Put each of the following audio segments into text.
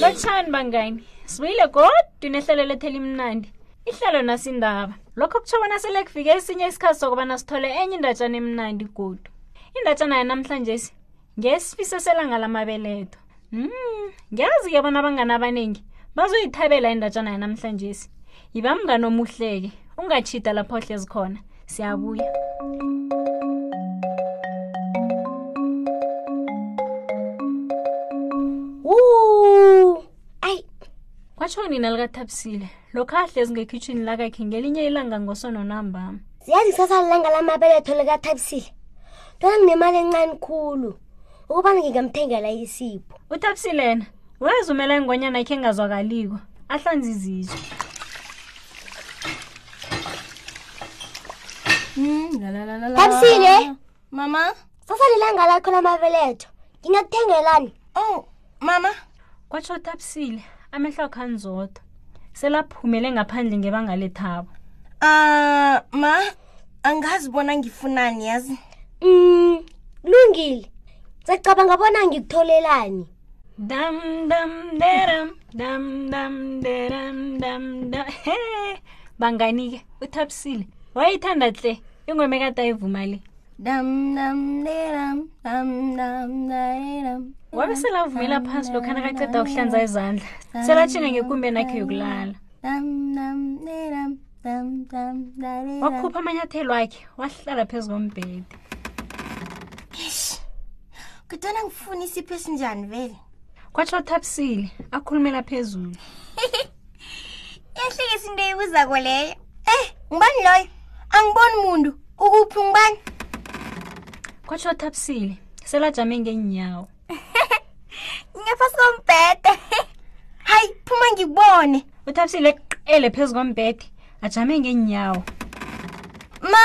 lotshani bangani sibuyile godu nehlelo lethela imnandi ihlelo nasindaba lokho kutsho bona sele kufike esinye isikhathi sokubana sithole enye indatshana emnandi godu indatshana yanamhlanje ngesifiso selanga lamabeletho mm, ngiyazi-ke bona abangani abaningi bazoyithabela indatshana yanamhlanje si yiba mngani omuhleke ungachida lapho ohlezi khona siyabuya ayi kwatsho nina likathabisile lokho ahlezi ngekhitshini lakakhe ngelinye ilanga ngosono nambama ziyazi kusasa lilanga lamabeletho likathabisile ntwana nginemali encane khulu ukubana ngingamthengela isipho uthabisileena wezumela ingonyana yakhe engazwakaliko ahlanze izizwe Hmm, la, la, la, la, la. thabisile mama sasa lilanga lakho lamabeletho ngingakuthengelani oh mama kwatsho utapsile amehlo akho anzodwa selaphumele ngaphandle ngebanga lethabo um ma angazi bona ngifunani yazi um lungile sacabanga bona ngikutholelani dam dam deram dam dam deram dam dam he bangani-ke uthabisile wayeyithanda hle ingoma ekade ayivuma le dam dam dam dam dam dam wabe selavumela phasi lokhu anakaceda ukuhlanza izandla selatshinga ngekumbeni akhe yokulala wakhupha amanyathelo akhe wahlala phezu kombhede kudona ngifuna isipho esinjani vele kwatsho uthabisile akhulumela phezulu iyahlekisa into eyibuzako leyo eh ngubani loyo angiboni muntu ukuphi ngubani kwatsho athapsile selajame ngeenyawo ngephasi kombhede hayi phuma ngikubone uthapsile qele phezu kombhede ajame ngeenyawo ma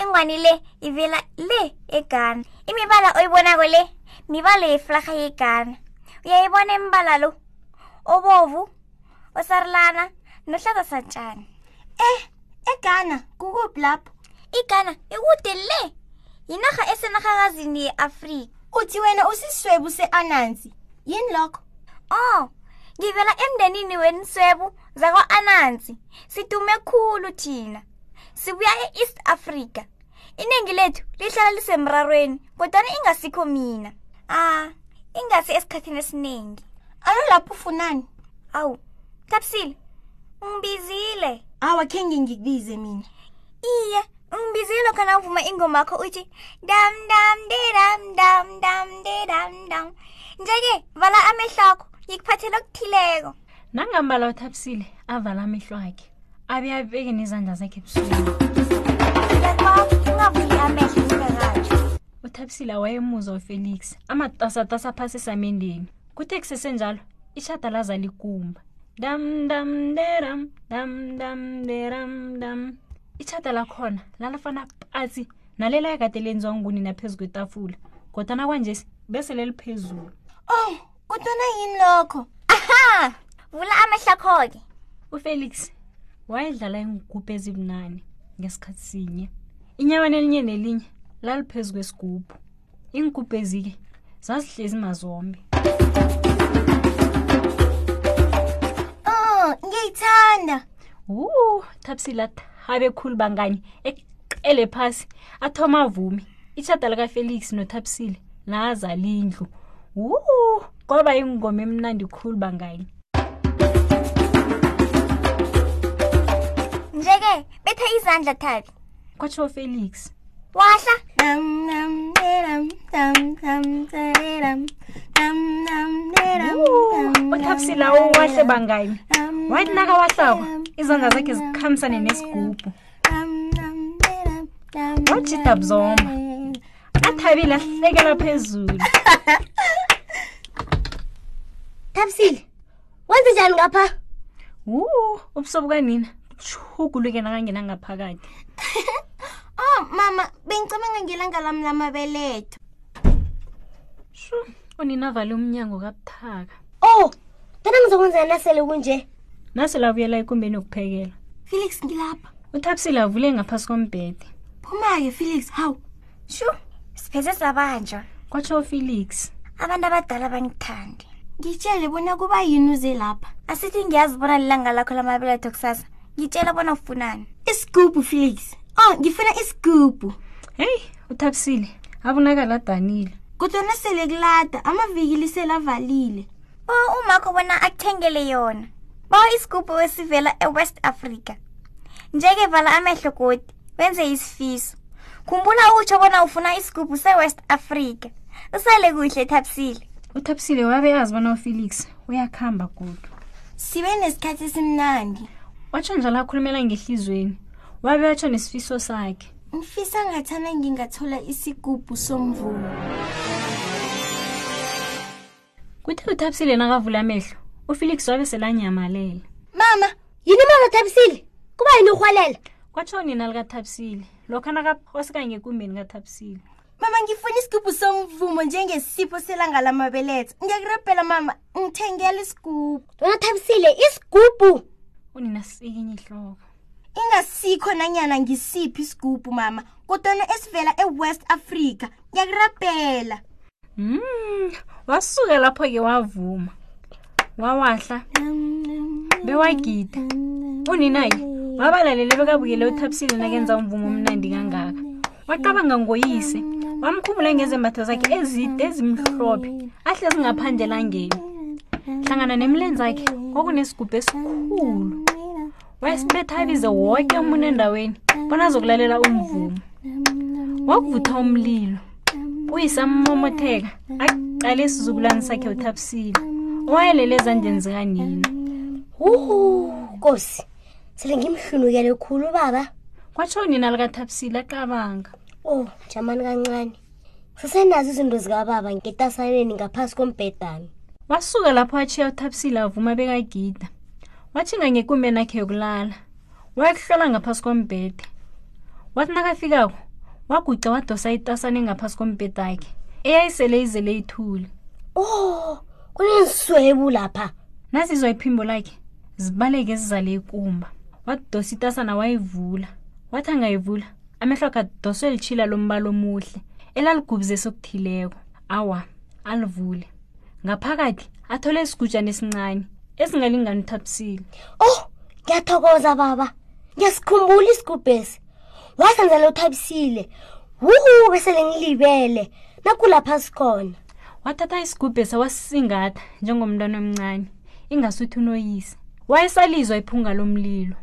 ingwani le ivela le eghana imibala oyibonako le mibala yeflarha yeghana uyayibona imibala lo obovu osarulana nohlaza satshani eh eghana kukuphi lapho ighana ikude le yinarha esenarhakazini ye-afrika uthi wena usiswebu se-anansi yini lokho oh ngivela emndenini weniswebu zakwa-anansi sidume khulu thina sibuya e-east africa iningi lethu lihlala lisemrarweni kodwana ingasikho mina ah ingasi esikhathini esiningi alo lapho ufunani awu thabisile ungibizile awa khe ngingikubize mina iye ungibizile lokho nawuvuma ingoma yakho uthi dam dam de dam dam dam de dam dam nje-ke vala amehlo akho ngikuphathela okuthileko nangambala wathabisile avala amehlo akhe abe abeke nezandla zakhe ebusweni uthabisile awayemuzwa ufelix amatasatasa phasi esamendeni kuthe kusesenjalo ishada laza likumba damdamderam damdamderam dam ichata lakhona lalafana patsi nalela yakade lenziwa ngunina phezu kwetafula kodwana kwanjesi bese leliphezulu oh kodwana yini lokho aha vula amahlakho-ke ufelix wayedlala iingubhu ezibunane ngesikhathi sinye inyaweni elinye nelinye laliphezu kwesigubhu iingubhu ezike zazihlezi mazombe oh ngiyayithanda wu thabisile athabe khulu bangani eqele phasi athoma avumi itshada likafelix nothabisile nazala indlu wu kwaba ingoma emnandi khulu bangayini nje-ke betha izandla thabi kwatsho felix wahla uthabisilawo wahle bangayini wathi nakawahlako izandla zakhe zikhambisane nesigubhu wajida buzoma athabile ahlekela phezulu thabisile wenze njani ngapha wu ubusobo kanina shuguluke nakangena ngaphakathi o oh, mama bengicabanga ngelanga lami lamabeletho sure unina vale umnyango kabuthaka oh tena ngizokwenzela nasele kunje nase labuyela ekumbeni yokuphekela felix ngilapha uthabisile avule ngaphasi kombhede phuma-ke felix hawu shu sipheze sabanjwa kwatsho ufelix abantu abadala bangithandi ngitshele bona kuba yini uze lapha asithi ngiyazi bona lilanga lakho lamabeletho kusasa ngitshela bona ufunani isigubhu felix oh ngifuna isigubhu heyi uthabisile abonakala adanile kodwana sele kulada amavikili sele avalile ba umakho bona akuthengele yona ba isigubhu esivela ewest africa njeke vala amehlo godi wenze isifiso khumbula utsho bona ufuna isigubhu sewest africa usale kuhle thabisile uthabisile wabe azi bona ufelix uyakuhamba kudu sibe nesikhathi esimnandi watsho njalo akhulumela ngehlizweni wabe watsho nesifiso sakhe ngifisa ngathana ngingathola isigubhu somvumo kuthe uthabisile nakavula amehlo ufelix wabe selanyamalele mama yini mama uthabisile kuba yini urhwalela kwatsho nina likathabisile lokho nakakoseka ngekumbeni kathabisile mama ngifuna isigubhu somvumo njengesipho selanga lamabeletha ngiyakurabhela mama ngithengela isigubhu unathabisile isigubhu unina sikinye ihloko ingasikho nanyana ngisiphi isigubhu mama kodwana esivela ewest africa ngiyakurabhela mm, wasuka lapho-ke wavuma wawahla bewagida uninaye wabalalele bekabukele uthabisile nakenza umvumo omnandi kangaka wacabanga ngoyise wamkhumbula ngezembatho zakhe ezide ezimhlophe ahle zingaphandle langeni hlangana nemilenzi akhe kwakunesigubhu esikhulu wayesibetha abize woke umuntu endaweni bona azokulalela umvumo wakuvutha umlilo uyisammomotheka aqale isizukulwane sakhe uthabusile owayelele ezandleni zikanina uhu kosi sele ngimhlunukele khulu baba kwatsho nina likathabusile acabanga o oh, jamani kancane sisenazo izinto zikababa ngitasaneni ngaphasi kombhedami wasuka lapho atshiya uthabisile avuma bekagida wathinga ngekumbeni akhe yokulala wayakuhlola ngaphasi kombhede wathi nakafikako waguca wadosa itasane ngaphasi kombhede akhe eyayisele izele ithule o oh, kunenswebu lapha nazizwa iphimbo lakhe zibaleke zizale ikumba wadosa itasana wayivula wathi angayivula amehlo akadoswe litshila lombala omuhle elaligubuzisa sokuthileko awa alivule ngaphakathi athole isigujana esincane esingalingani uthabisile oh ngiyathokoza baba ngiyasikhumbula isigubhesi wasenzela uthabisile wuwu besele ngilibele nakulapha sikhona wathatha isigubhe sewasisingatha njengomntwana omncane ingasuthi unoyise wayesalizwa iphunga lomlilo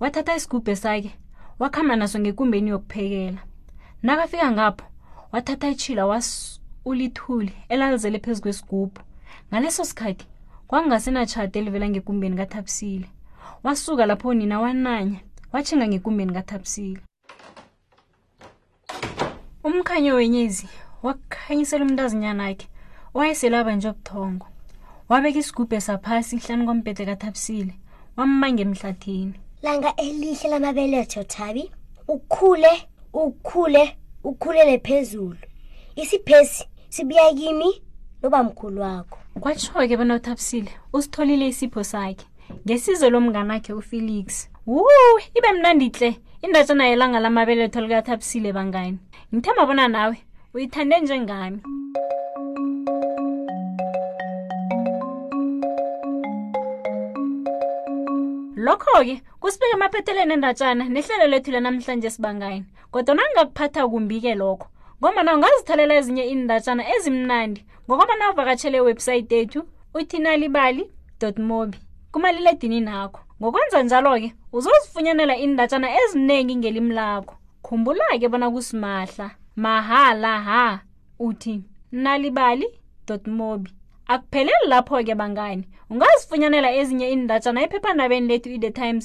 wathatha isigubhe sakhe wakhamba naso ngekumbeni yokuphekela nakafika ngapho wathatha itshila was ulithuli elalizele phezu kwesigubhu ngaleso sikhathi kwangasenatshati elivela ngekumbeni kathabisile wasuka lapho nina wananya watshinga ngekumbeni kathabisile umkhanyo wenyezi wakukhanyisela umntazinyana akhe owayeselaba nje obuthongo wabeka isigubhu esaphasi hlani kombhede kathabisile wambanga emhlathini langa elihle lamabeletho thabi ukhule ukhule ukhulele phezulu isiphesi sibuya kimi noba mkhulu wakho kwatsho-ke bona uthabisile usitholile isipho sakhe ngesizo lomnganakhe ufelix wu ibe mnanditle indatshana yelanga lamabeletho likathabisile bangani ngithemba bona nawe uyithande njengami lokho-ke kusibeka emaphetheleni endatshana nehlelo lethu lanamhlanje sibangani kodwa nangingakuphatha kumbi-ke lokho ngombana ungazithalela ezinye iindatshana ezimnandi ngokwaba nawuvakatshele iwebhsayithi yethu uthinalibali mobi kumaliledinini akho ngokwenza njalo-ke uzozifunyanela iindatshana eziningi ngelimi lakho khumbula-ke bona kusimahla mahala ha uthi nalibali mobi akupheleli lapho-ke bangani ungazifunyanela ezinye iindatshana ephephandabeni lethu i-the times